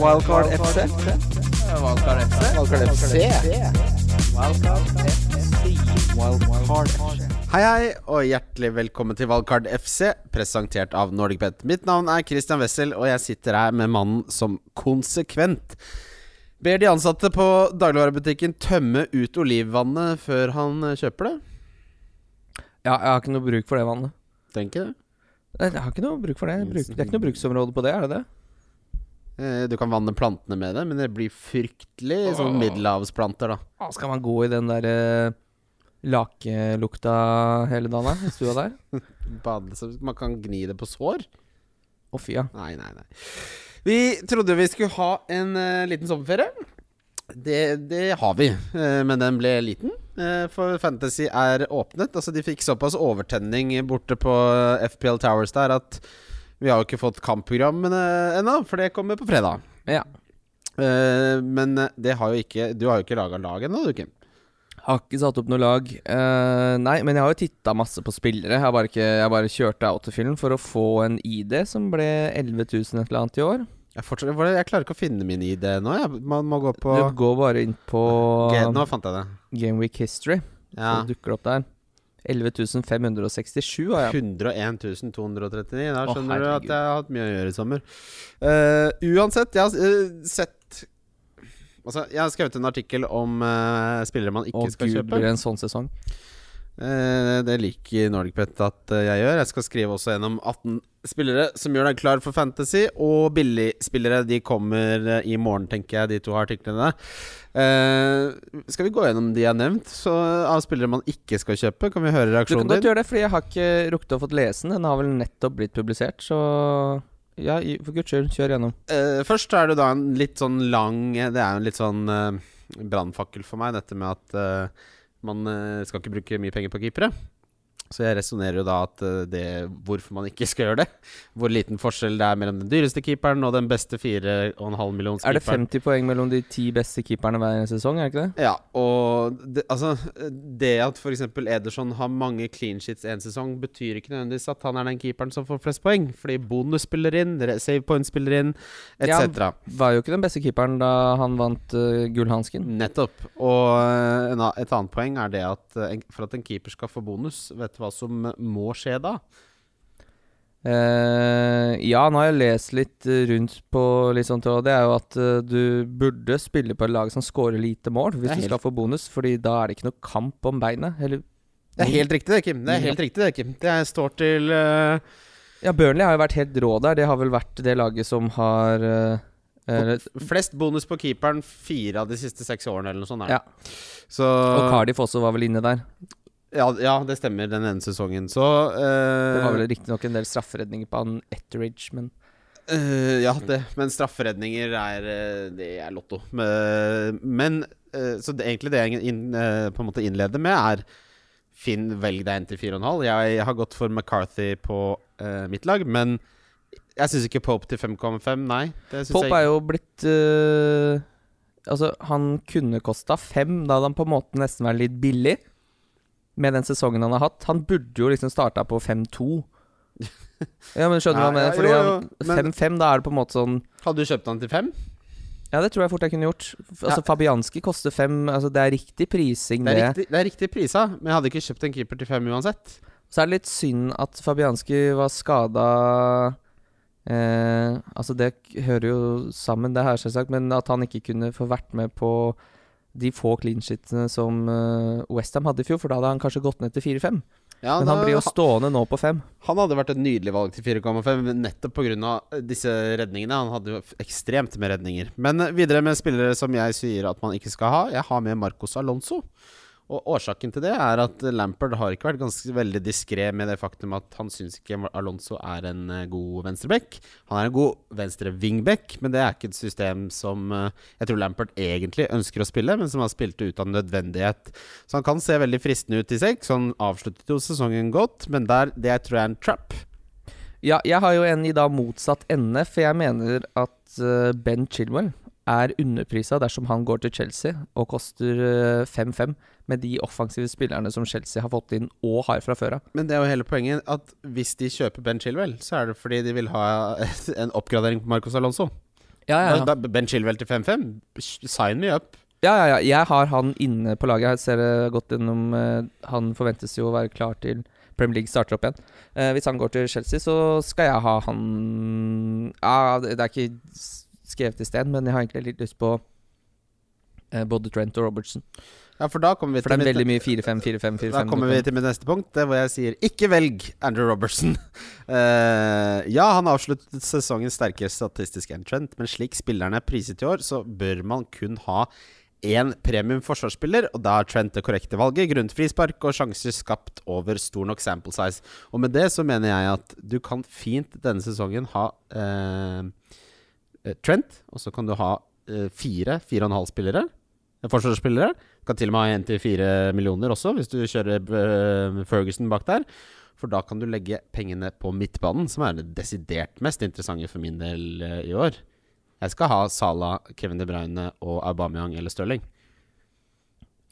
Wildcard FC. Wildcard FC. Wildcard FC. Wildcard FC. Hei, hei, og hjertelig velkommen til Wildcard FC, presentert av NordicBet. Mitt navn er Christian Wessel, og jeg sitter her med mannen som konsekvent ber de ansatte på dagligvarebutikken tømme ut olivvannet før han eh, kjøper det. Ja, jeg har ikke noe bruk for det vannet. Tenker det. Jeg har ikke noe bruk for det. Bruk, det er ikke noe bruksområde på det, er det det? Eh, Du kan vanne plantene med det, men det blir fryktelig sånn middelhavsplanter, da. Skal man gå i den der eh, lakelukta hele dagen da, i stua der? Bade, så man kan gni det på sår. Å fy ja. Nei, nei, nei. Vi trodde vi skulle ha en uh, liten sommerferie. Det, det har vi, uh, men den ble liten. Uh, for Fantasy er åpnet. Altså De fikk såpass overtenning borte på FPL Towers der at vi har jo ikke fått kampprogrammene ennå, for det kommer på fredag. ja. Uh, men det har jo ikke Du har jo ikke laga lag ennå, du, Kim. Har ikke satt opp noe lag. Uh, nei, men jeg har jo titta masse på spillere. Jeg har bare, ikke, jeg bare kjørte autofilm for å få en ID som ble 11 000 et eller annet i år. Jeg, fortsatt, jeg klarer ikke å finne min ID nå. Jeg, man må gå på Du går bare inn på G, Nå fant jeg det. Gameweek History, Ja. så dukker det opp der. 11 567 har jeg. 101 239. Da skjønner skjønner du at jeg har hatt mye å gjøre i sommer. Uh, uansett, jeg har uh, sett Altså, jeg har skrevet en artikkel om uh, spillere man ikke Å skal gud, kjøpe. blir det en sånn sesong? Eh, det liker NordicBet at eh, jeg gjør. Jeg skal skrive også gjennom 18 spillere som gjør deg klar for Fantasy. Og billigspillere de kommer eh, i morgen, tenker jeg, de to artiklene. Uh, skal vi gå gjennom de jeg har nevnt så, av spillere man ikke skal kjøpe? Kan vi høre reaksjonen din? Du kan godt gjøre det, fordi jeg har ikke rukket å fått lese den. Den har vel nettopp blitt publisert, så ja, for guds skyld, kjør gjennom. Uh, først er det da en litt sånn lang Det er jo en litt sånn uh, brannfakkel for meg, dette med at eh, man eh, skal ikke bruke mye penger på keepere. Så jeg resonnerer jo da at eh, det hvorfor man ikke skal gjøre det. Hvor liten forskjell det er mellom den dyreste keeperen og den beste 4,5 millions Er det 50 poeng mellom de ti beste keeperne hver sesong, er det ikke det? Ja, og det, altså Det at f.eks. Ederson har mange clean sheets en sesong, betyr ikke nødvendigvis at han er den keeperen som får flest poeng. Fordi bonus spiller inn, save point spiller inn, etc. Ja. Var jo ikke den beste keeperen da han vant uh, gullhansken. Nettopp. Og en, et annet poeng er det at en, for at en keeper skal få bonus, vet du hva som må skje da? Uh, ja, nå har jeg lest litt eh, rundt på litt sånt, og det er jo at uh, du burde spille på et lag som scorer lite mål, hvis er du helt- skal få bonus, Fordi da er det ikke noe kamp om beinet. Eller Det er helt riktig, det, Kim. Det er helt riktig, det, Kim. Det står til uh... Ja, Burnley har jo vært helt rå der. Det har vel vært det laget som har flest bonus på keeperen fire av de siste seks årene, eller noe sånt. Ja. Så, Og Cardiff også var vel inne der. Ja, ja, det stemmer, den ene sesongen. Så uh, Det var vel riktignok en del strafferedninger på han Etteridge, men uh, ja, det, men strafferedninger er eh, Det er lotto. Men, men eh, Så det, egentlig det jeg inn, på en måte innleder med, er Finn, velg deg en til 4,5. Jeg har gått for McCarthy på mitt lag, men jeg syns ikke Pope til 5,5. Nei. Pope jeg er jo blitt Altså, han kunne kosta fem. Da hadde han på en måte nesten vært litt billig. Med den sesongen han har hatt. Han burde jo liksom starta på 5-2. Ja, men skjønner du hva jeg Ja, mener? Fordi jo, han- jo, men- 5-5, da er det på en måte sånn Hadde du kjøpt han til 5? Ja, det tror jeg fort jeg kunne gjort. Altså, Altså, Fabianski koster 5 Altså, det er riktig prising, Det det. er, riktig, det er riktig prisa, men jeg hadde ikke kjøpt en keeper til 5 uansett. Så er det litt synd at Fabianski var skada eh, Altså, det hører jo sammen, det her, selvsagt, men at han ikke kunne få vært med på de få clean sheetene som uh, Westham hadde i fjor, for da hadde han kanskje gått ned til 4-5. Ja, men da- han blir jo stående nå på 5. Han hadde vært et nydelig valg til 4,5 nettopp pga. disse redningene. Han hadde jo ekstremt med redninger. Men eh, videre med spillere som jeg sier at man ikke skal ha. Jeg har med Marcos Alonso. Og årsaken til det er at Lampard har ikke vært ganske veldig diskré med det faktum at han syns ikke Alonso er en eh, god venstreback. Han er en god venstre wingback, men det er ikke et system som eh, jeg tror Lampard egentlig ønsker å spille, men som har spilt det ut av nødvendighet. Så han kan se veldig fristende ut i seks. Han avsluttet jo sesongen godt, men der, det tror jeg er en trap. Ja, jeg har jo en i da motsatt ende, for jeg mener at eh, Ben Chilwell er underprisa dersom han går til Chelsea og koster eh, 5-5 med de offensive spillerne som Chelsea har fått inn og har fra før av. Men det er jo hele poenget at hvis de kjøper Ben Chilwell, så er det fordi de vil ha en oppgradering på Marcos Alonso. Ja, ja, ja. Da- Ben Chilwell til 5-5? Sign me up. Ja, ja, ja. Jeg har han inne på laget. Jeg ser det godt gjennom eh, Han forventes jo å være klar til Premier League starter opp igjen. Eh, hvis han går til Chelsea, så skal jeg ha han Ja, det er ikke skrevet i sted, men jeg har egentlig litt lyst på eh, både Trent og Robertson. Ja, for da kommer vi For det til er veldig mye 4-5, 4-5, 4-5. Da kommer vi til mitt neste punkt, det hvor jeg sier ikke velg Andrew Robertson. uh, ja, han avsluttet sesongen sterkere statistisk enn Trent, men slik spillerne er priset i år, så bør man kun ha én premium forsvarsspiller, og da er Trent det korrekte valget. Grunnet frispark og sjanser skapt over stor nok sample size. Og med det så mener jeg at du kan fint denne sesongen ha eh, Trent, og så kan du ha eh, fire, fire og en halv spillere. eh, Forsvarsspillere. Kan til og med ha én til fire millioner også, hvis du kjører eh, Ferguson bak der. For da kan du legge pengene på midtbanen, som er det desidert mest interessante for min del eh, i år. Jeg skal ha Salah, Kevin De Bruyne og Aubameyang eller Stirling.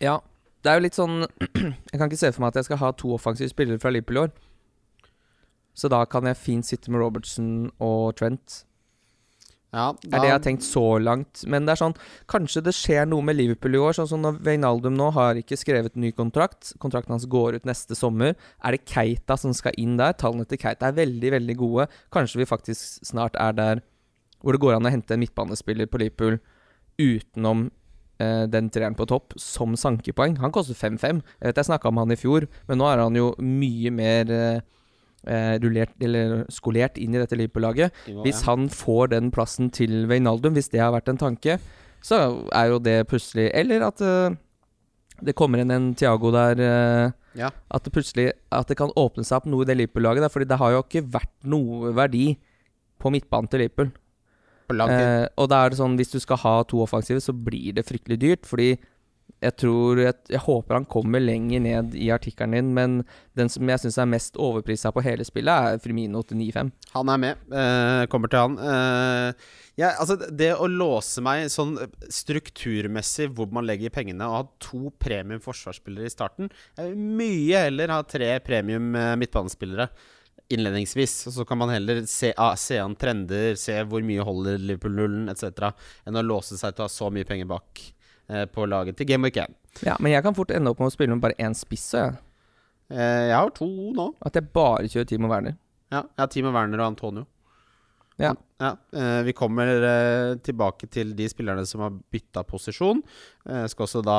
Ja. Det er jo litt sånn Jeg kan ikke se for meg at jeg skal ha to offensive spillere fra Liverpool i år. Så da kan jeg fint sitte med Robertson og Trent. Ja, er det jeg har tenkt så langt. Men det er sånn Kanskje det skjer noe med Liverpool i år. Sånn som når Veinaldum nå har ikke skrevet ny kontrakt. Kontrakten hans går ut neste sommer. Er det Keita som skal inn der? Tallene til Keita er veldig, veldig gode. Kanskje vi faktisk snart er der hvor det går an å hente en midtbanespiller på Liverpool utenom eh, den treeren på topp som sankepoeng. Han koster 5-5. Jeg vet jeg snakka om han i fjor, men nå er han jo mye mer eh, rullert, eller skolert inn i dette Liverpool-laget. Hvis han får den plassen til Veinaldum, hvis det har vært en tanke, så er jo det plutselig Eller at uh, det kommer inn en Thiago der uh, Ja. At det plutselig At det kan åpne seg opp noe i det Liverpool-laget. Fordi det har jo ikke vært noe verdi på midtbanen til Liverpool. På lang tid. Eh, og da er det sånn hvis du skal ha to offensive, så blir det fryktelig dyrt. Fordi jeg tror Jeg, jeg håper han kommer lenger ned i artikkelen din, men den som jeg syns er mest overprisa på hele spillet, er Frimino til 9-5. Han er med. Eh, kommer til han. Eh, ja, altså det å låse meg sånn strukturmessig hvor man legger pengene, og ha to premium forsvarsspillere i starten Jeg vil mye heller ha tre premium eh, midtbanespillere innledningsvis. Og så kan man heller se, ah, se an trender, se hvor mye holder Liverpool-nullen etc., enn å låse seg til å ha så mye penger bak på laget til Game Week 1. Ja, men jeg kan fort ende opp med å spille med bare én spiss. jeg. Eh, jeg har to nå. At jeg bare kjører Timo Werner. Ja, jeg har Timo Werner og Antonio. Ja. Ja, eh, vi kommer eh, tilbake til de spillerne som har bytta posisjon. Jeg skal også da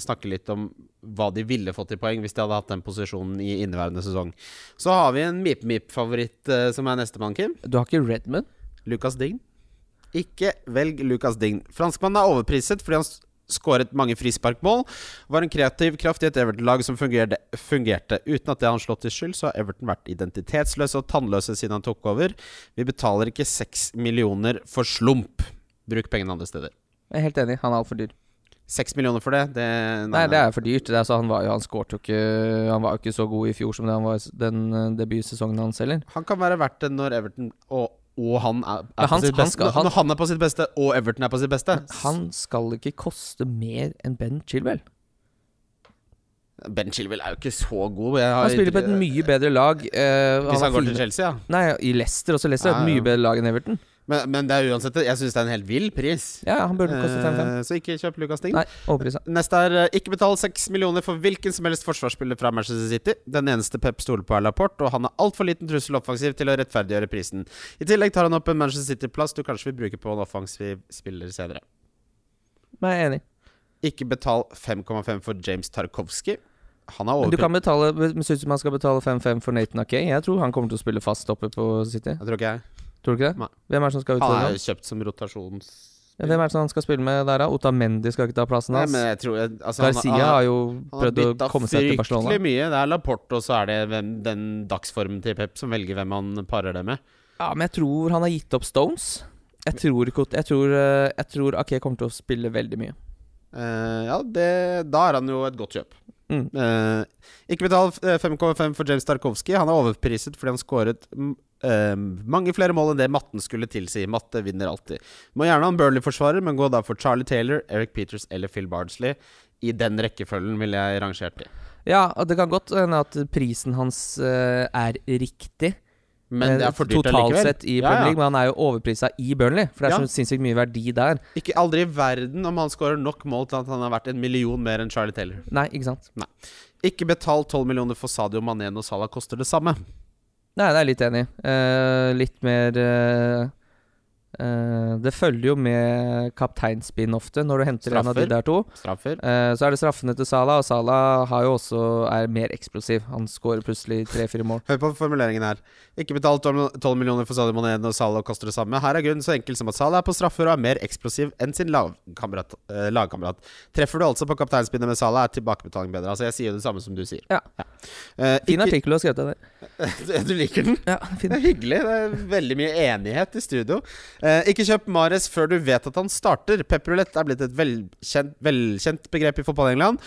snakke litt om hva de ville fått i poeng hvis de hadde hatt den posisjonen i inneværende sesong. Så har vi en Mip-Mip-favoritt eh, som er nestemann, Kim. Du har ikke Redmond? Lucas Dign. Ikke velg Lucas Dign. Franskmannen er overpriset fordi han skåret mange frisparkmål. Var en kreativ kraft i et Everton-lag som fungerte, fungerte. Uten at det har slått til skyld, så har Everton vært identitetsløse og tannløse siden han tok over. Vi betaler ikke seks millioner for slump. Bruk pengene andre steder. Jeg er helt enig, han er altfor dyr. Seks millioner for det? det Nei, det er for dyrt. Det er han var jo Han jo ikke Han var jo ikke så god i fjor som det han var den eh, debutsesongen hans heller. Han kan være verdt det når Everton og, og han er, er han- på sitt han beste. skal- han- når han er på sitt beste, og Everton er på sitt beste. Han skal ikke koste mer enn Ben Chilwell. Ben Chilwell er jo ikke så god. Jeg har, Han spiller på et mye bedre lag. eh, Hvis han, han går til Chelsea, ja. Nei, i Leicester også. Leicester er et mye bedre lag enn Everton. Men, men det er uansett Jeg syns det er en helt vill pris. Ja, han burde koste 5-5. Eh, så ikke kjøp Lucas Ding. Nei, overprisa. Neste er eh, ikke betal 6 millioner for hvilken som helst forsvarsspiller fra Manchester City. Den eneste Pep stoler på, er Laporte, og han har altfor liten trussel offensiv til å rettferdiggjøre prisen. I tillegg tar han opp en Manchester City-plass du kanskje vil bruke på en offensiv spiller senere. Men jeg er enig. Ikke betal 5,5 for James Tarkovsky. Han er Men du kan betale Syns du man skal betale 5-5 for Nathan Akay? Jeg tror han kommer til å spille fast oppe på City. Jeg tror ikke jeg. Tror du ikke det? Nei. Hvem er det som skal Han utfordre er jo kjøpt som rotasjons... Ja, hvem er det som han skal spille med der, da? Otamendi skal ikke ta plassen hans. Nei, men jeg tror jeg, altså, han- Garcia han- har jo prøvd å komme seg til Barcelona. fryktelig mye. Det er Laporte, og så er det hvem, den dagsformen til Pep som velger hvem han parer det med. Ja, men jeg tror han har gitt opp Stones. Jeg tror, ikke- jeg tror, eh, jeg tror Ake kommer til å spille veldig mye. Eh, ja, det, da er han jo et godt kjøp. Mm. Eh, ikke betal eh, 5,5 for James Tarkovsky. Han er overpriset fordi han skåret mm, eh, mange flere mål enn det matten skulle tilsi. Matte vinner alltid. Må gjerne ha en Burnley-forsvarer, men gå da for Charlie Taylor, Eric Peters eller Phil Bardsley. I den rekkefølgen ville jeg rangert de. Ja, og det kan godt hende at prisen hans uh, er riktig, Men det Eh, er for dyrt Totalt likevel. sett i Ja, Premier ja. League, men han er jo overprisa i Burnley. For det er Ja. så sinnssykt mye verdi der. Ikke aldri i verden om han skårer nok mål til at han er verdt en million mer enn Charlie Taylor. Nei, ikke sant. Ikke betal 12 millioner for Sadio Mané og Salah koster det samme. Nei, det er litt enig. Eh, litt mer eh, eh, Det følger jo med kapteinspinn ofte når du henter en av de der to. Straffer. Uh, så er det straffene til Salah, og Salah har jo også er mer eksplosiv. Han skårer plutselig tre-fire mål. Hør på formuleringen her. Ikke betal 12 millioner for Sadio Mané når Salah koster det samme. Her er grunnen så enkel som at Salah er på straffer og er mer eksplosiv enn sin lagkamerat. Uh, lagkamerat. Treffer du altså på kapteinspinnet med Salah, er tilbakebetaling bedre. Altså Jeg sier jo det samme som du sier. Ja. Eh, Fin ikke, artikkel du har skrevet der. du liker den? Ja, fin. Det er hyggelig. Det er veldig mye enighet i studio. Eh, ikke kjøp Mares før du vet at han starter. Pepperulett er blitt et velkjent, velkjent begrep i fotball-England.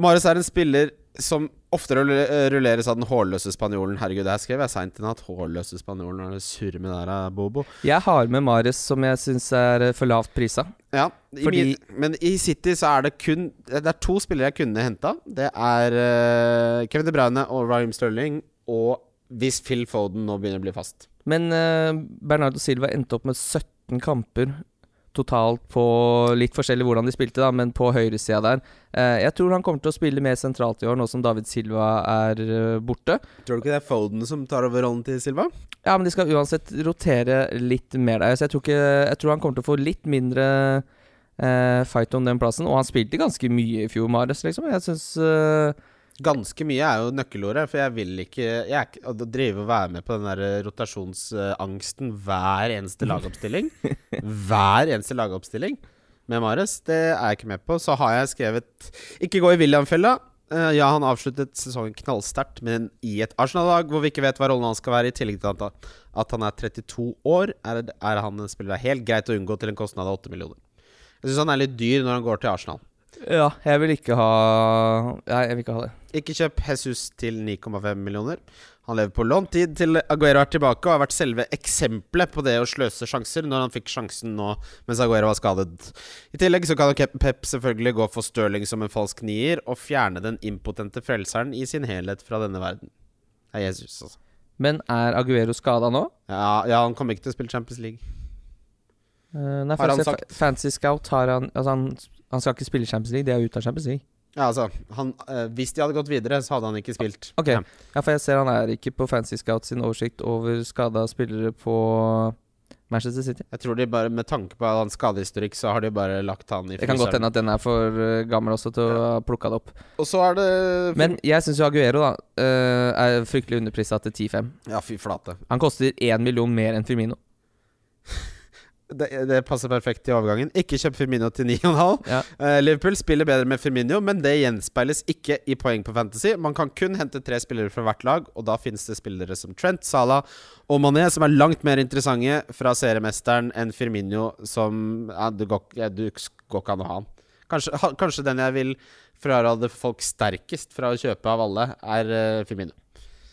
Mares er en spiller som ofte eh, rulleres av den hårløse spanjolen. Herregud, det her skrev jeg seint i natt. Hårløse spanjolen. Hva er det surre med der, eh, Bobo? Jeg har med Mares, som jeg syns er eh, for lavt prisa. Ja, i Fordi- min, men i City så er det kun Det er to spillere jeg kunne henta. Det er uh, Kevin De Bruyne og Raheem Sterling. Og hvis Phil Foden nå begynner å bli fast. Men eh, Bernardo Silva endte opp med 17 kamper totalt på litt forskjellig hvordan de spilte, da, men på høyresida der. Eh, jeg tror han kommer til å spille mer sentralt i år, nå som David Silva er eh, borte. Tror du ikke det er Foden som tar over rollen til Silva? Ja, men de skal uansett rotere litt mer der, så jeg tror, ikke, jeg tror han kommer til å få litt mindre eh, fight om den plassen. Og han spilte ganske mye i fjor, Mares, liksom. Jeg syns eh, Ganske mye er jo nøkkelordet, for jeg vil ikke jeg er Å drive og være med på den der rotasjonsangsten hver eneste lagoppstilling Hver eneste lagoppstilling med Mares, det er jeg ikke med på. Så har jeg skrevet Ikke gå i William-fella. Eh, ja, han avsluttet sesongen knallsterkt, men i et Arsenal-lag hvor vi ikke vet hva rollen han skal være, i tillegg til at han er 32 år, er, er han en spiller det er helt greit å unngå til en kostnad av 8 millioner. Jeg syns han er litt dyr når han går til Arsenal. Ja, jeg vil ikke ha Nei, jeg vil ikke ha det. Ikke kjøp Jesus til 9,5 millioner. Han lever på lånt tid til Aguero er tilbake og har vært selve eksempelet på det å sløse sjanser når han fikk sjansen nå mens Aguero var skadet. I tillegg så kan Pep selvfølgelig gå for Stirling som en falsk nier og fjerne den impotente frelseren i sin helhet fra denne verden. Det er Jesus, altså. Men er Aguero skada nå? Ja, ja, han kommer ikke til å spille Champions League. Uh, nei, Har han sagt? Fancy Scout har han Altså, han, han skal ikke spille Champions League, de er ute av Champions League. Ja, altså han, øh, Hvis de hadde gått videre, så hadde han ikke spilt. Ok. Ja. Ja, for jeg ser han er ikke på Fancy Scout sin oversikt over skada spillere på Manchester City. Jeg tror de bare Med tanke på hans skadehistorikk, så har de bare lagt han i Det kan godt hende at den er for eh, gammel også til å ha plukka det opp. Og så er det Men jeg syns jo Aguero da eh, er fryktelig underprisa til 10-5. Ja, fy flate. Han koster én million mer enn Firmino. Det, det passer perfekt til overgangen. Ikke kjøp Firmino til 9,5. Ja. Eh, Liverpool spiller bedre med Firmino, men det gjenspeiles ikke i poeng på Fantasy. Man kan kun hente tre spillere fra hvert lag, og da finnes det spillere som Trent, Salah og Mané, som er langt mer interessante fra seriemesteren enn Firmino, som ja, du, går, ikke an å ha han. Kanskje, ha, kanskje den jeg vil fraråde folk sterkest fra å kjøpe av alle, er uh, Firmino.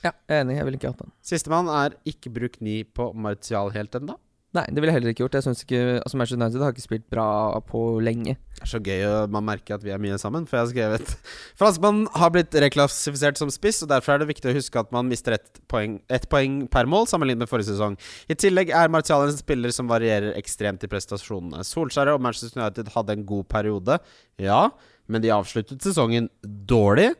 Ja, jeg er enig. Jeg ville ikke hatt han. Sistemann er ikke bruk 9 på Martial helt ennå. Nei, det ville jeg heller ikke gjort. Jeg synes ikke Altså Manchester United har ikke spilt bra på lenge. Det er så gøy å man merker at vi er mye sammen, for jeg har skrevet Franskmannen har blitt reklassifisert som spiss, og derfor er det viktig å huske at man mister ett poeng, ett poeng per mål sammenlignet med forrige sesong. I tillegg er Martial en spiller som varierer ekstremt i prestasjonene. Solskjæret og Manchester United hadde en god periode, ja, men de avsluttet sesongen dårlig.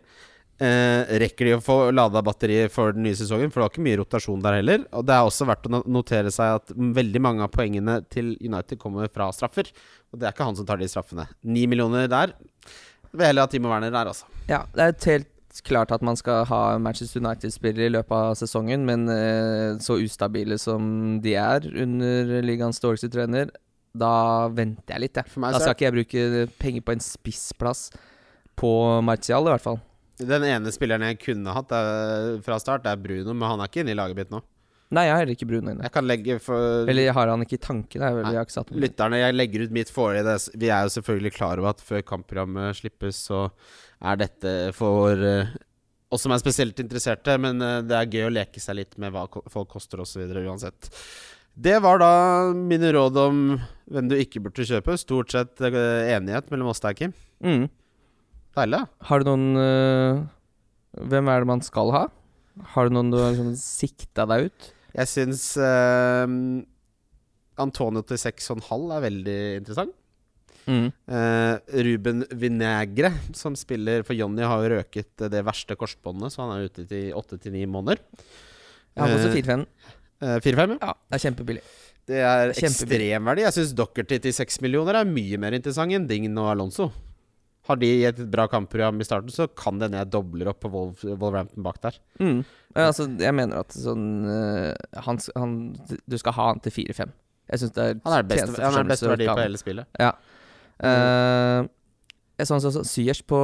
Eh, rekker de å få lada batteriet for den nye sesongen? For det var ikke mye rotasjon der heller. Og det er også verdt å notere seg at veldig mange av poengene til United kommer fra straffer. Og det er ikke han som tar de straffene. Ni millioner der. Vil heller ha Timo Werner der, altså. Ja, det er helt klart at man skal ha Manchester United-spillere i løpet av sesongen, men eh, så ustabile som de er under ligaens dårligste trener, da venter jeg litt, jeg. Da skal ikke jeg bruke penger på en spissplass på Martial, i hvert fall. Den ene spilleren jeg kunne hatt er, fra start, er Bruno, men han er ikke inne i laget mitt nå. Nei, jeg har heller ikke Bruno inne. Jeg kan legge for Eller har han ikke i tankene. Lytterne Jeg legger ut mitt foreløpig. Vi er jo selvfølgelig klar over at før kampprogrammet slippes, så er dette for eh, oss som er spesielt interesserte, men eh, det er gøy å leke seg litt med hva folk koster osv. uansett. Det var da mine råd om hvem du ikke burde kjøpe. Stort sett eh, enighet mellom oss der, Kim. Mm. Deilig. Har du noen øh, Hvem er det man skal ha? Har du noen du har liksom sikta deg ut? Jeg syns eh, Antonio til 6,5 er veldig interessant. Mm. Uh, Ruben Vinagre, som spiller for Jonny, har jo røket det verste korsbåndet, så han er ute til 8-9 måneder. Han Eh, 4-5. eh, 4-5, ja. Ja, det er kjempebillig. Det er Kjempebillig. ekstremverdi. Jeg syns Dockerty til 6 millioner er mye mer interessant enn Dign og Alonso. Har de et bra kampprogram i starten, så kan det hende jeg dobler opp på Wolf, Wolverhampton bak der. Mm. Ja, altså, jeg mener at sånn eh, han, han, Du skal ha han til 4-5. Jeg syns det er Han er det beste, han er beste verdi på hele spillet. Ja. Uh, jeg sånn som så, Syers på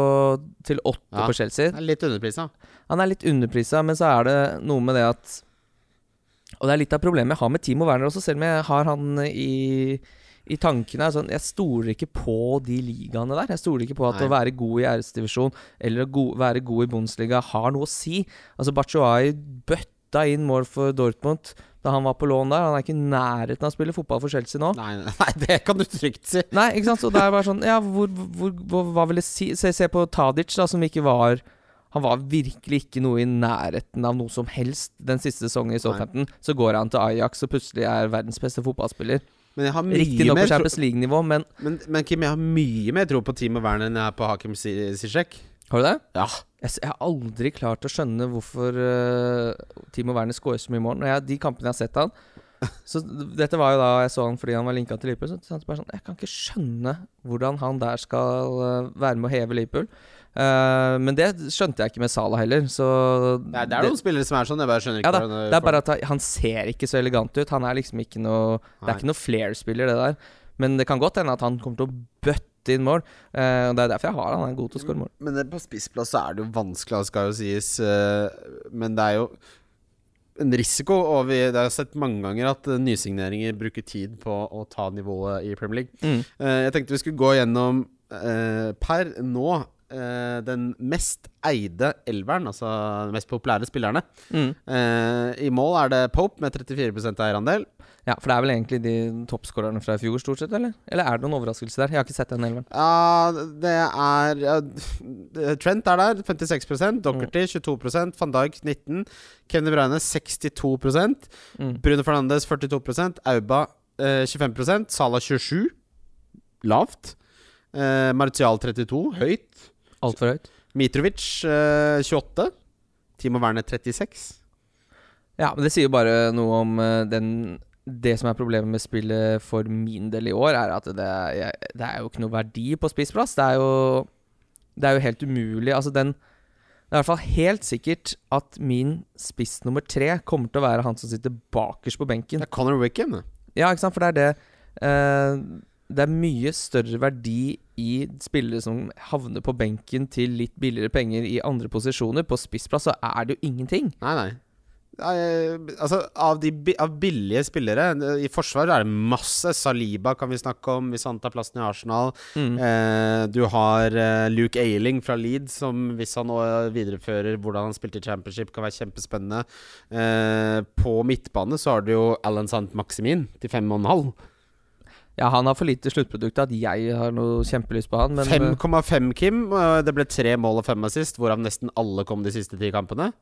til 8 Ja. på Chelsea. Er litt underprisa. Han er litt underprisa, men så er det noe med det at Og det er litt av problemet jeg har med Timo Werner også, selv om jeg har han i, i tankene. Sånn, jeg stoler ikke på de ligaene der. Jeg stoler ikke på at Nei. å være god i æresdivisjon eller å go være god i Bundesliga har noe å si. Altså Bachuay bøtta inn mål for Dortmund da han var på lån der. Han er ikke i nærheten av å spille fotball for Chelsea nå. Nei, nei, det kan du trygt si. Nei, ikke sant? Så det er bare sånn Ja, hvor, hvor, hvor hva vil jeg si? Se, se på Tadic, da, som ikke var Han var virkelig ikke noe i nærheten av noe som helst den siste sesongen i Southampton. Så går han til Ajax og plutselig er verdens beste fotballspiller. Men jeg har mye Riktignok på Champions League-nivå, men men, men Kim, jeg har mye mer tro på Timo Werner enn jeg har på Hakim Si- Har du det? Ja. Jeg, jeg har aldri klart å skjønne hvorfor uh, Timo Werner scorer så mye mål. Når jeg, de kampene jeg har sett han Så Dette var jo da jeg så han fordi han var linka til Liverpool. Så jeg bare sånn, Jeg kan ikke skjønne hvordan han der skal eh, være med å heve Liverpool. Eh, men det skjønte jeg ikke med Salah heller. Så Det er, det er noen spillere som er sånn. Jeg bare skjønner ikke ja, da, hvordan det er bare at han- ser ikke så elegant ut. Han er liksom ikke noe Det er ikke noe flair-spiller, det der. Men det kan godt hende at han kommer til å bøtte inn mål. Uh, og Det er derfor jeg har han. Han er god til å skåre mål. Men det, på spissplass så er det jo vanskelig, det skal jo sies. Uh, Men det er jo en risiko, og vi det har jeg sett mange ganger at nysigneringer bruker tid på å ta nivået i Premier League. Mm. Eh, Jeg tenkte vi skulle gå gjennom eh, per nå eh, den mest eide elveren, altså de mest populære spillerne. Mm. Eh, I mål er det Pope med 34% eierandel. Ja, for det er vel egentlig de toppskårerne fra i fjor, stort sett, eller? Eller er det noen overraskelse der? Jeg har ikke sett den elveren. Ja, det er ja, Trent er der, 56% mm. 22 Van Dijk 19 Kevin De Bruyne 62 Mm. Bruno Fernandes 42 Auba eh, 25% Salah 27 Lavt eh, Martial 32 Høyt Altfor høyt. Mitrovic eh, 28 Timo Werner 36 Ja, men det sier jo bare noe om eh, den Det som er problemet med spillet for min del i år, er at det er, det er jo ikke noe verdi på spissplass. Det er jo Det er jo helt umulig. Altså, den Det er i hvert fall helt sikkert at min spiss nummer tre kommer til å være han som sitter bakerst på benken. Det er Conor Wickham. Ja, ikke sant, for det er det eh, Det er mye større verdi i spillere som havner på benken til litt billigere penger i andre posisjoner. På spissplass så er det jo ingenting. Nei, nei Eh, altså, av, de, av billige spillere I forsvar er det masse. Saliba kan vi snakke om hvis han tar plassen i Arsenal. Mm. Eh, du har eh, Luke Ailing fra Leeds, som hvis han viderefører hvordan han spilte i Championship, kan være kjempespennende. Eh, på midtbane så har du jo Alan Sant Maximin til 5,5. Ja, han har for lite sluttprodukt at jeg har noe kjempelyst på han, eh, 5,5, Kim. Eh, det ble tre mål og fem assist, hvorav nesten alle kom de siste ti kampene.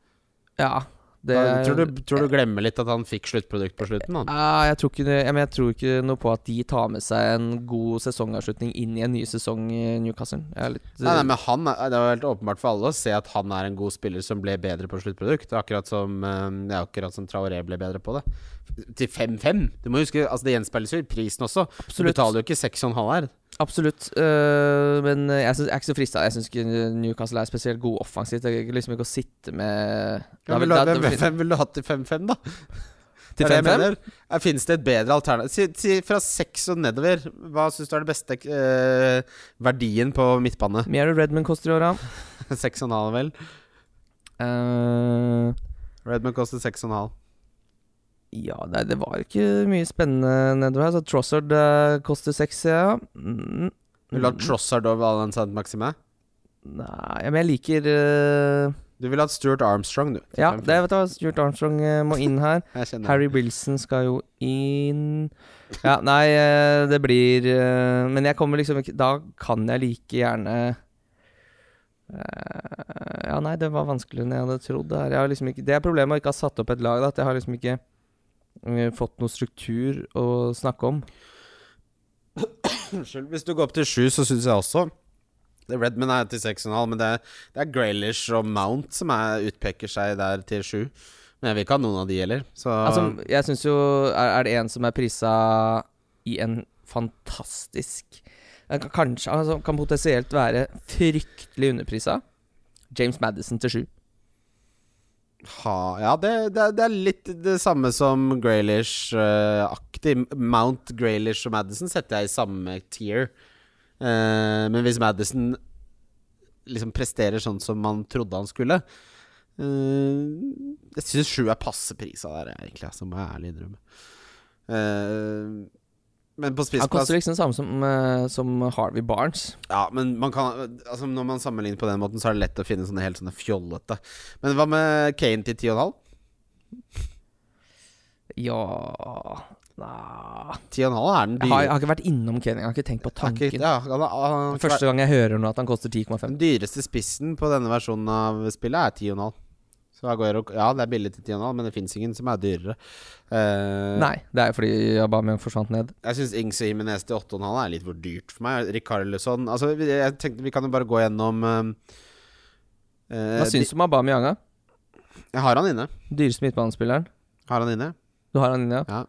ja. Det, tror, du, tror du glemmer litt at han fikk sluttprodukt på slutten? Uh, jeg, tror ikke, jeg, men jeg tror ikke noe på at de tar med seg en god sesongavslutning inn i en ny sesong i Newcastle. Litt, Nei, nei, men han Det er jo helt åpenbart for alle å se at han er en god spiller som ble bedre på sluttprodukt. Akkurat som, eh, det er akkurat som Traoré ble bedre på det. Til 5-5. Du må huske, altså Det gjenspeiles jo i prisen også. Du betaler jo ikke 6,5 her. Absolutt. uh, men jeg, synes, jeg er ikke så frista. Jeg syns ikke Newcastle er spesielt god offensivt. Jeg gidder liksom ikke å sitte med da vil- da- hvem, hvem vil du hatt til 5-5, da? Til Det er det 5-5? mener. Ja, Finnes det et bedre alternativ? Si, si fra 6 og nedover. Hva syns du er det beste eh, verdien på midtbane? Mjero Redman koster i åra. da. 6,5, vel? Uh, Redman koster 6,5. Ja, nei, det var ikke mye spennende nedover her. Så Trossard uh, koster seks, ja. Mm, Vil du ha Trossard over Alan Sant Maxime? Nei, men jeg liker øh, Du vil ha Stuart Armstrong, du. Ja, det vet du hva. Stuart Armstrong øh, må inn her. Jeg kjenner Harry Wilson skal jo inn Ja, nei, eh, det blir eh, Men jeg kommer liksom ikke Da kan jeg like gjerne eh, Ja, nei, det var vanskeligere enn jeg hadde trodd. Det, her. Jeg har liksom ikke, det er problemet å ikke ha satt opp et lag. Da, at jeg har liksom ikke eh, fått noe struktur å snakke om. Unnskyld. Hvis du går opp til sju, så syns jeg også Redman er til seks og en halv, men det er, det er Graylish og Mount som er, utpeker seg der til sju. Men jeg vil ikke ha noen av de heller. Så Altså, jeg syns jo er, er det en som er prisa i en fantastisk eh, kan- Kanskje altså, Kan potensielt være fryktelig underprisa. James Madison til sju. Ha, Ja, det, det, det er litt det samme som Graylish-aktig. Mount, Graylish og Madison setter jeg i samme tier. Uh, men hvis Madison liksom presterer sånn som man trodde han skulle uh, Jeg syns sju er passe prisa det, egentlig, altså, må jeg ærlig innrømme. Eh, men på Han koster liksom det samme som, uh, som Harvey Barnes. Ja, men man kan Altså når man sammenligner på den måten, så er det lett å finne sånne helt sånne fjollete. Men hva med Kane til 10,5? Ja Nah. 10,5 er den Jeg har, jeg har ikke vært innom Kane. Jeg har ikke tenkt på tanken. ikke- ja, han han Første gang jeg hører nå at han koster 10,5. Den dyreste spissen på denne versjonen av spillet er 10,5. Så Aguero Ja, det er billig til 10,5, men det fins ingen som er dyrere. Uh, Nei, det er fordi Aubameyang forsvant ned. Jeg syns Ings og Jimenez til 8,5 er litt for dyrt for meg. Rikarlison Altså, jeg tenkte vi kan jo bare gå gjennom eh, Hva syns du om Aubameyang? Jeg har han inne. Dyreste midtbanespilleren. Har han inne. Du har han inne, ja?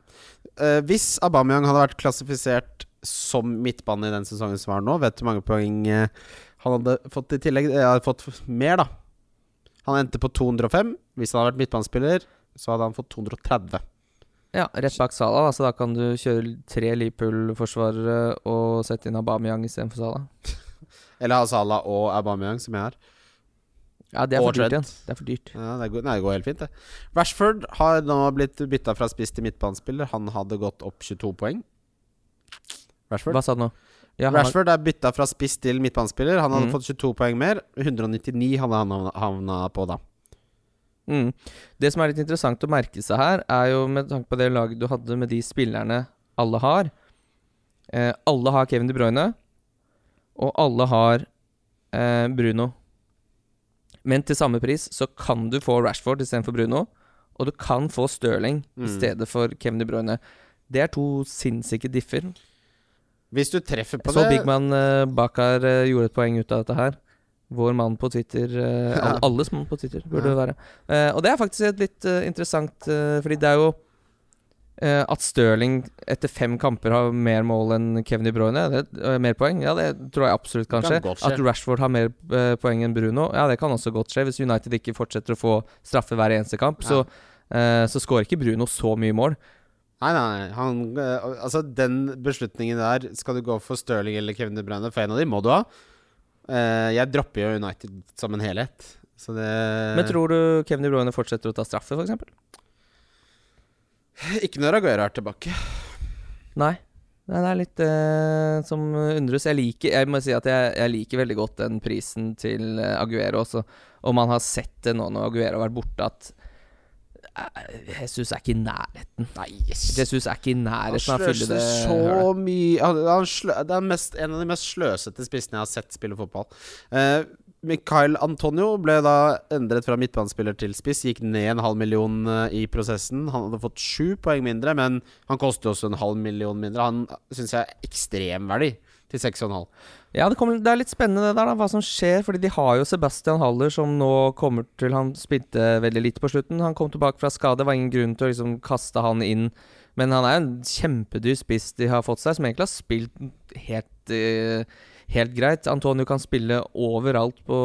Eh, hvis Aubameyang hadde vært klassifisert som midtbane i den sesongen som var nå, vet du hvor mange poeng han hadde fått i tillegg? Jeg hadde fått mer, da. Han endte på 205. Hvis han hadde vært midtbanespiller, så hadde han fått 230. Ja, rett bak Salah, da, så da kan du kjøre tre Liverpool-forsvarere og sette inn Aubameyang istedenfor Salah. Eller ha Salah og Aubameyang, som jeg har. Ja, det er for dyrt igjen. Det er for dyrt. Ja, det, går, nei, det går helt fint, det. Rashford har nå blitt bytta fra spiss til midtbanespiller. Han hadde gått opp 22 poeng. Rashford? Hva sa du nå? Ja, Rashford er bytta fra spiss til midtbanespiller. Han hadde mm. fått 22 poeng mer. 199 hadde han havna- på da. Mm. Det som er litt interessant å merke seg her, er jo med tanke på det laget du hadde med de spillerne alle har. Eh, alle har Kevin De Bruyne, og alle har eh, Bruno. Men til samme pris så kan du få Rashford istedenfor Bruno, og du kan få Stirling i Mm. stedet for Kevin De Bruyne. Det er to sinnssyke differ. Hvis du treffer på så det Bigman uh, Bakar uh, gjorde et poeng ut av dette her. Vår mann på Twitter. Uh, Ja. all, alles mann på Twitter, burde Ja. det være. Uh, og det er faktisk et litt eh, interessant, eh, fordi det er jo eh, at Stirling etter fem kamper har mer mål enn Kevin De Bruyne. Det, eh, mer poeng? Ja, det tror jeg absolutt kan skje. At Rashford har mer eh, poeng enn Bruno, ja, det kan også godt skje. Hvis United ikke fortsetter å få straffe hver eneste kamp, så, eh, så skårer ikke Bruno så mye mål. Nei, nei. Han, eh, altså, den beslutningen der Skal du gå for Stirling eller Kevin De Bruyne? For en av de må du ha. Eh, jeg dropper jo United som en helhet. Så det Men tror du Kevin De Bruyne fortsetter å ta straffe, f.eks.? Ikke når Aguero er tilbake. Nei. Nei, Det er litt eh, som undres. Jeg liker Jeg må si at jeg, jeg liker veldig godt den prisen til eh, Aguero også. Og man har sett det nå når Aguero har vært borte, at Jesus er ikke i nærheten. Nei, yes. Jesus er ikke i nærheten av å fylle det så mye han, han slø, Det er mest, en av de mest sløsete spissene jeg har sett spille fotball. Uh, Mikael Antonio ble da endret fra midtbanespiller til spiss. Gikk ned en halv million eh, i prosessen. Han hadde fått sju poeng mindre, men han koster også en halv million mindre. Han syns jeg er ekstremverdi til seks og en halv. Ja, det, kommer, det er litt spennende det der, da, hva som skjer. Fordi de har jo Sebastian Haller, som nå kommer til Han spilte veldig litt på slutten. Han kom tilbake fra skade. Var ingen grunn til å liksom kaste han inn. Men han er en kjempedyr spiss de har fått seg, som egentlig har spilt helt, eh, helt greit. Antonio kan spille overalt på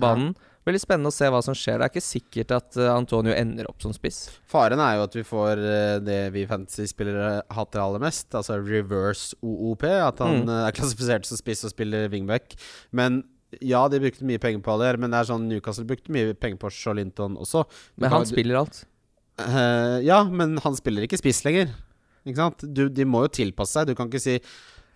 banen. Veldig spennende å se hva som skjer. Det er ikke sikkert at eh, Antonio ender opp som spiss. Faren er jo at vi får eh, det vi fantasy-spillere hater aller mest, altså reverse OOP. At han Mm. eh, er klassifisert som spiss og spiller wingback. Men ja, de brukte mye penger på det, men det er sånn Newcastle brukte mye penger på Charlinton også. Du Men kan- han spiller alt. Uh, ja, men han spiller ikke spiss lenger. Ikke sant? Du, de må jo tilpasse seg. Du kan ikke si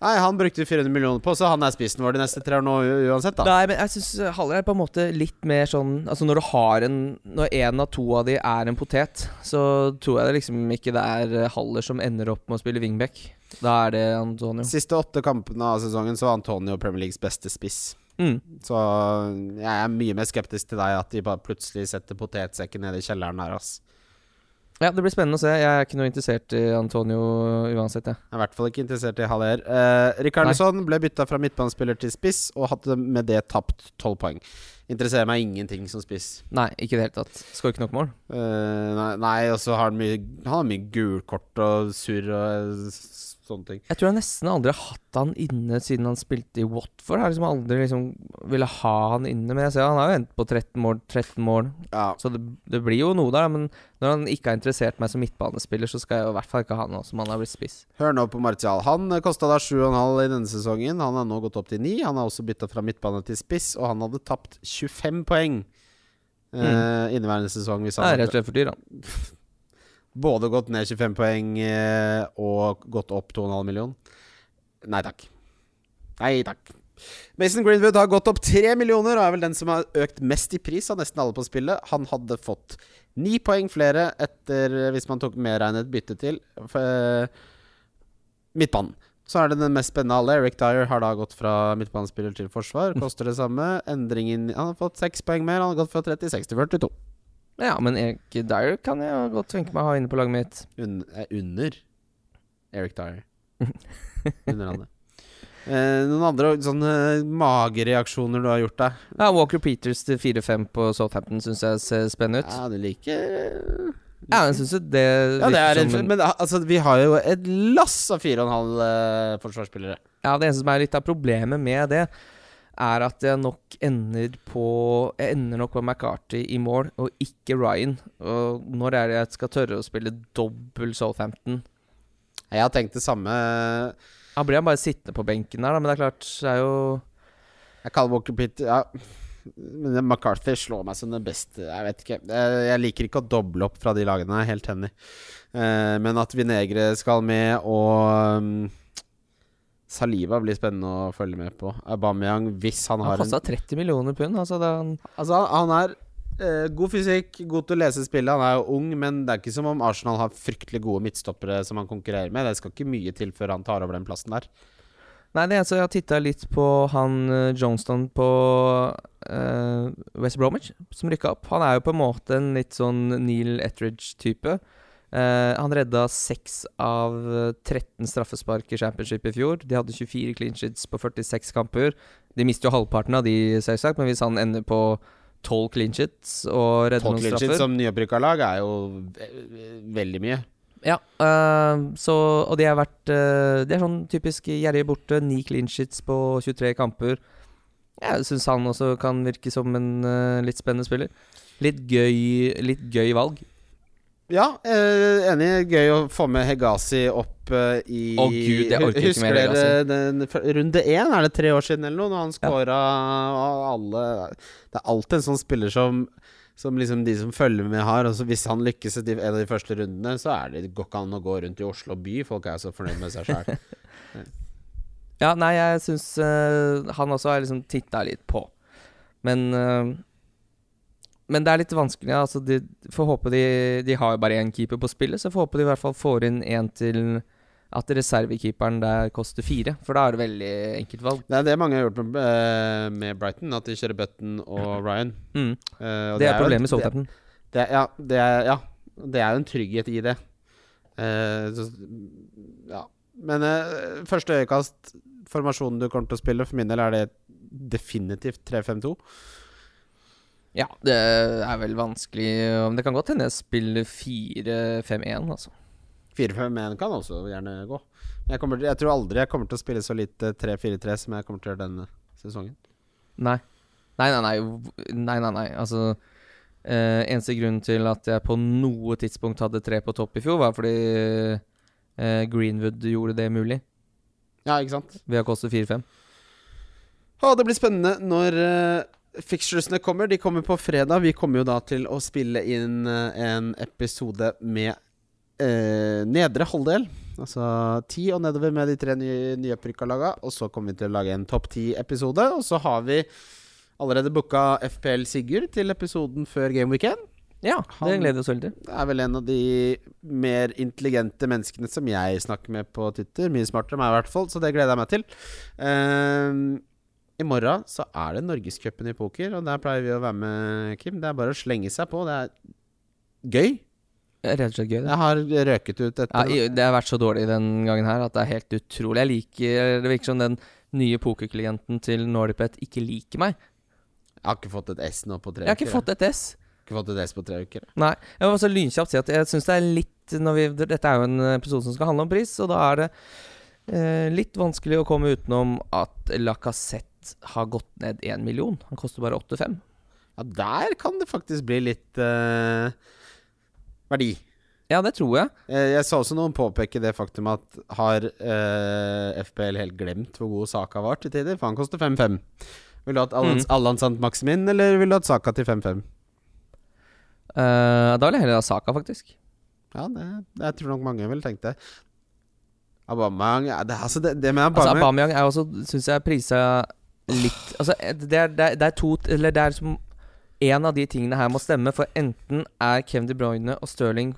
Nei, han brukte 400 millioner på, så han er spissen vår de neste tre år nå uansett, da. Nei, men jeg syns Haller er på en måte litt mer sånn Altså Når du har en Når en av to av de er en potet, så tror jeg det liksom ikke det er eh, Haller som ender opp med å spille wingback. Da er det Antonio. Siste åtte kampene av sesongen så var Antonio Premier Leagues beste spiss. Mm. Så jeg er mye mer skeptisk til deg at de bare plutselig setter potetsekken ned i kjelleren her, ass. Ja, det blir spennende å se. Jeg er ikke noe interessert i Antonio uansett, jeg. Jeg er i hvert fall ikke interessert i Haller. Eh, Rikarlison ble bytta fra midtbanespiller til spiss, og hadde med det tapt tolv poeng. Interesserer meg ingenting som spiss. Nei, ikke i det hele tatt. Skår ikke nok mål. Eh, nei, nei og så har han mye Han har mye gulkort og surr og sånne ting. Jeg tror jeg nesten aldri har hatt han inne siden han spilte i Watford. Jeg har liksom aldri liksom ville ha han inne, men jeg ser han har jo endt på 13 mål. 13 mål. Ja. Så det, det, blir jo noe der. Men når han ikke har interessert meg som midtbanespiller, så skal jeg i hvert fall ikke ha han nå som han har blitt spiss. Hør nå på Martial. Han kosta da 7,5 i denne sesongen. Han har nå gått opp til 9. Han har også bytta fra midtbane til spiss, og han hadde tapt 25 poeng mm. uh, inneværende sesong. Hvis han det er rett og slett for dyr, da. Både gått ned 25 poeng eh, og gått opp 2,5 million. Nei takk. Nei takk. Mason Greenwood har gått opp 3 millioner og er vel den som har økt mest i pris av nesten alle på spillet. Han hadde fått 9 poeng flere etter, hvis man tok medregnet bytte til, uh, midtbanen. Så er det den mest spennende alle. Eric Dyer har da gått fra midtbanespiller til forsvar. Koster det samme. Endringen Han har fått 6 poeng mer. Han har gått fra 36 til 42. Ja, men Erik Dyer kan jeg godt tenke meg å ha inne på laget mitt. Un eh, under Eric Dyer. under han. Eh, noen andre sånne magereaksjoner du har gjort deg? Ja, Walker Peters til 4-5 på Southampton syns jeg ser spennende ut. Ja, du liker Ja, jeg syns det ja, det er en, Men altså, vi har jo et lass av 4,5 uh, forsvarsspillere. Ja, det eneste som er litt av problemet med det, er at jeg nok ender på Jeg ender nok på McCarty i mål, og ikke Ryan. Og når er det jeg skal tørre å spille dobbel Southampton? Jeg har tenkt det samme. Da blir han bare sittende på benken der, da, men det er klart, det er jo Jeg kaller Walker Pitt Ja. Men McCarthy slår meg som den beste. Jeg vet ikke. Jeg liker ikke å doble opp fra de lagene, jeg er helt enig. Eh, men at Vinegre skal med, og um, Saliva blir spennende å følge med på. Aubameyang, hvis han har Han kosta 30 millioner pund. Altså, han altså han er eh, god fysikk, god til å lese spillet. Han er jo ung, men det er ikke som om Arsenal har fryktelig gode midtstoppere som han konkurrerer med. Det skal ikke mye til før han tar over den plassen der. Nei, det er så jeg har titta litt på han uh, Johnston på eh, West Bromwich, som rykka opp. Han er jo på en måte en litt sånn Neil Etridge-type. Uh, han redda 6 av 13 straffespark i championship i fjor. De hadde 24 clean sheets på 46 kamper. De mister jo halvparten av de, selvsagt, men hvis han ender på 12 clean sheets og redder noen straffer 12 clean sheets som nyopprykka lag er jo veldig mye. Ja, uh, så Og de har vært uh, Det er sånn typisk gjerrig borte. 9 clean sheets på 23 kamper. Jeg syns han også kan virke som en litt spennende spiller. Litt gøy, litt gøy valg. Ja, eh, enig. Gøy å få med Hegazi opp eh, i Å gud, jeg orker ikke mer Hegazi. Den, runde én, er det tre år siden eller noe? Når han scora alle Det er alltid en sånn spiller som som liksom de som følger med, har. Og hvis han lykkes i en av de første rundene, så er det, går ikke an å gå rundt i Oslo by. Folk er så fornøyd med seg sjøl. ja, nei, jeg syns uh, han også har liksom titta litt på. Men uh, men det er litt vanskelig. Altså de, får håpe de, de har bare én keeper på spillet, så får håpe de i hvert fall får inn én til at reservekeeperen der koster fire. For da er det veldig enkelt valg. Det er det mange har gjort med, eh, med Brighton, at de kjører Button og Ryan. Mm. Uh, og det, det, er problemet med Southampton. Ja, ja, det er jo en trygghet i det. Uh, så, ja. Men første øyekast, formasjonen du kommer til å spille, for min del er det definitivt 3-5-2. Ja, det er vel vanskelig Men Det kan godt hende jeg spiller 4-5-1, altså. 4-5-1 kan også gjerne gå. Jeg, kommer, jeg, tror aldri jeg kommer til å spille så lite 3-4-3 som jeg kommer til å gjøre denne sesongen. Nei. Nei, nei, nei. nei, nei, nei. Altså eh, Eneste grunnen til at jeg på noe tidspunkt hadde tre på topp i fjor, var fordi eh, Greenwood gjorde det mulig. Ja, ikke sant? Ved å koste 4-5. Å, det blir spennende når uh, Fixturesene kommer. De kommer på fredag. Vi kommer jo da til å spille inn uh, en episode med eh, nedre halvdel. Altså ti og nedover med de tre nye, nyopprykka laga. Og så kommer vi til å lage en topp ti-episode. Og så har vi allerede booka FPL Sigurd til episoden før Game Weekend. Ja, det gleder vi oss veldig til. Er vel en av de mer intelligente menneskene som jeg snakker med på Twitter. Mye smartere enn meg, i hvert fall, så det gleder jeg meg til. Uh, i morgen så er det Norgescupen i poker, og der pleier vi å være med, Kim. Det er bare å slenge seg på. Det er gøy. Rett og slett gøy, det. Jeg har røket ut etter Ja, det har vært så dårlig den gangen her at det er helt utrolig. Jeg liker Det virker som den nye pokerklienten til Nordipet ikke liker meg. Jeg har ikke fått et S nå på tre uker. Jeg har ikke uker. fått et S. ikke fått et S på tre uker. Nei. Jeg må også lynkjapt si at jeg syns det er litt vi, Dette er jo en episode som skal handle om pris, og da er det eh, litt vanskelig å komme utenom at Lacassette har gått ned én million. Han koster bare 8,5. Ja, der kan det faktisk bli litt uh, verdi. Ja, det tror jeg. Eh, Jeg så også noen påpeke det faktum at har uh, FPL helt glemt hvor god Saka var til tider? For han koster 5-5. Vil du ha Allan Mm. Sant Maximin, eller vil du ha Saka til 5-5? Uh, da vil jeg heller ha Saka, faktisk. Ja, det, det jeg tror nok mange ville tenkt det. Abameyang ja, det, altså det, det med Altså, Aubameyang Aubameyang er også, syns jeg, prisa litt Altså, det er, det, er, det er to Eller det er som En av de tingene her må stemme, for enten er Kevin De Bruyne og Stirling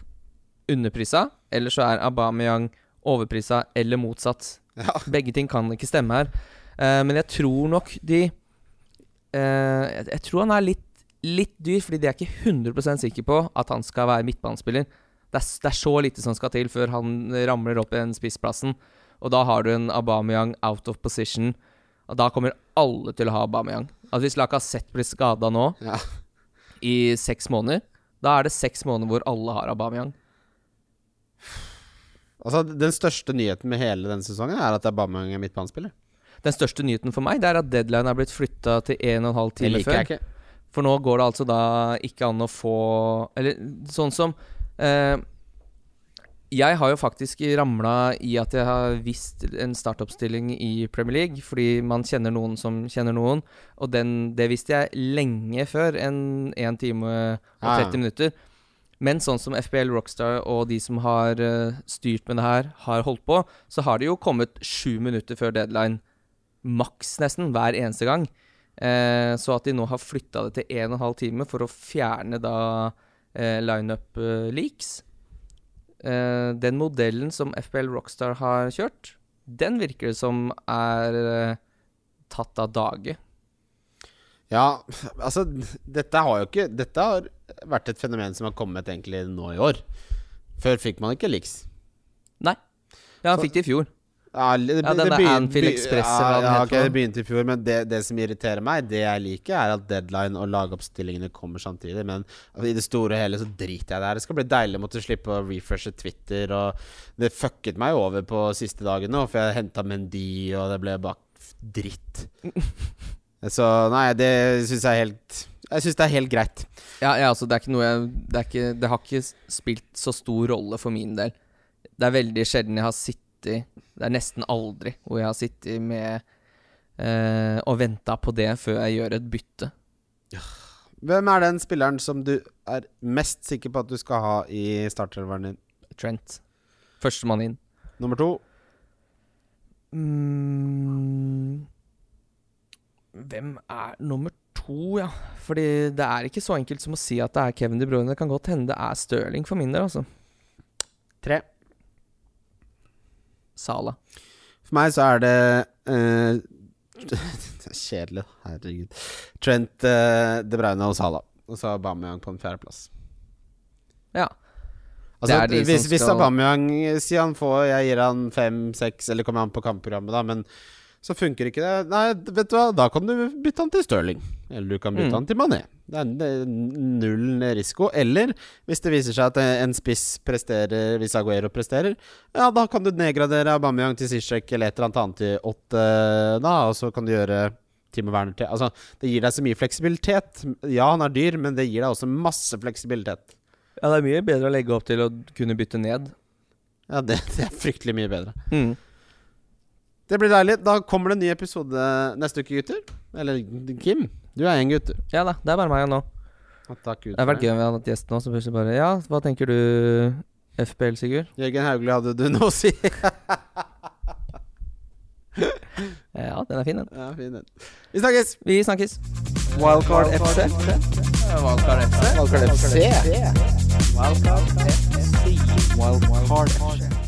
underprisa, eller så er Aubameyang overprisa, eller motsatt. ja. Begge ting kan ikke stemme her. Uh, men jeg tror nok de uh, jeg, jeg tror han er litt, litt dyr, fordi de er ikke 100 sikre på at han skal være midtbanespiller. Det er, det er så lite som skal til før han ramler opp i den spissplassen. Og da har du en Aubameyang out of position. Og da kommer alle til å ha Aubameyang. Altså Hvis Lacassette blir skada nå Ja. i seks måneder, da er det seks måneder hvor alle har Aubameyang. Altså, den største nyheten med hele denne sesongen er at Aubameyang er midtbanespiller. Den største nyheten for meg Det er at deadline er blitt flytta til 1 12 en timer time før. For nå går det altså da ikke an å få Eller sånn som eh, Jeg har jo faktisk ramla i at jeg har visst en startoppstilling i Premier League, fordi man kjenner noen som kjenner noen. Og den, det visste jeg lenge før enn 1 time og Ja, ja. 30 minutter. Men sånn som FBL Rockstar og de som har eh, styrt med det her, har holdt på, så har det jo kommet sju minutter før deadline. Maks, nesten, hver eneste gang. Eh, så at de nå har flytta det til 1 12 time for å fjerne da eh, lineup eh, leaks. Eh, den modellen som FBL Rockstar har kjørt, den virker det som er uh, tatt av dage. Ja, altså Dette har jo ikke Dette har vært et fenomen som har kommet egentlig nå i år. Før fikk man ikke liks. Nei. Ja, han Så- fikk det i fjor. Ja, det, Ja, denne Anfield Express, ja, ja, heter ok, for noe. det begynte i fjor, men det, det som irriterer meg, det jeg liker, er at deadline og lagoppstillingene kommer samtidig. Men altså, i det store og hele så driter jeg i det her. Det skal bli deilig å måtte slippe å refreshe Twitter. Og det fucket meg over på siste dagen nå, for jeg henta Mendy, og det ble bare dritt. Så nei, det syns jeg er helt Jeg syns det er helt greit. Ja, ja, altså, det er ikke noe jeg det, er ikke, det har ikke spilt så stor rolle for min del. Det er veldig sjelden jeg har sittet Det er nesten aldri hvor jeg har sittet med eh, og venta på det før jeg gjør et bytte. Hvem er den spilleren som du er mest sikker på at du skal ha i startelveren din? Trent. Førstemann inn. Nummer to? Mm, hvem er nummer to, ja? Fordi det er ikke så enkelt som å si at det er Kevin De Bruyne. Det kan godt hende det er Stirling for min del, altså. Tre. Sala. For meg så er det uh, Kjedelig, herregud. Trent, uh, De Bruyne og Sala. Og så Aubameyang på en fjerdeplass. Ja. Altså, Det de som skal... hvis Aubameyang sier han får Jeg gir han fem, seks, eller kommer an på kampprogrammet, da, men så funker ikke det. Nei, vet du hva, da kan du bytte han til Stirling. Eller du kan bytte Mm. han til Mané. Det er, null risiko. Eller hvis det viser seg at en spiss presterer hvis Aguero presterer, ja, da kan du nedgradere Aubameyang til Zizek eller et eller annet annet til åtte, da, og så kan du gjøre Timo Werner til Altså, det gir deg så mye fleksibilitet. Ja, han er dyr, men det gir deg også masse fleksibilitet. Ja, det er mye bedre å legge opp til å kunne bytte ned. Ja, det, det er fryktelig mye bedre. Mm. Det blir deilig. Da kommer det en ny episode neste uke, gutter. Eller Kim, du er en gutt, du. Ja da, det er bare meg nå. Takk gutter Det har vært gøy om vi hadde hatt gjest nå som plutselig bare Ja, hva tenker du FPL, Sigurd? Jørgen Hauglie, hadde du noe å si? Ja, den er fin, den. ja, fin den. Vi snakkes! Vi snakkes. Wildcard FC. Wildcard FC. Wildcard FC. Wildcard FC. Wildcard FC.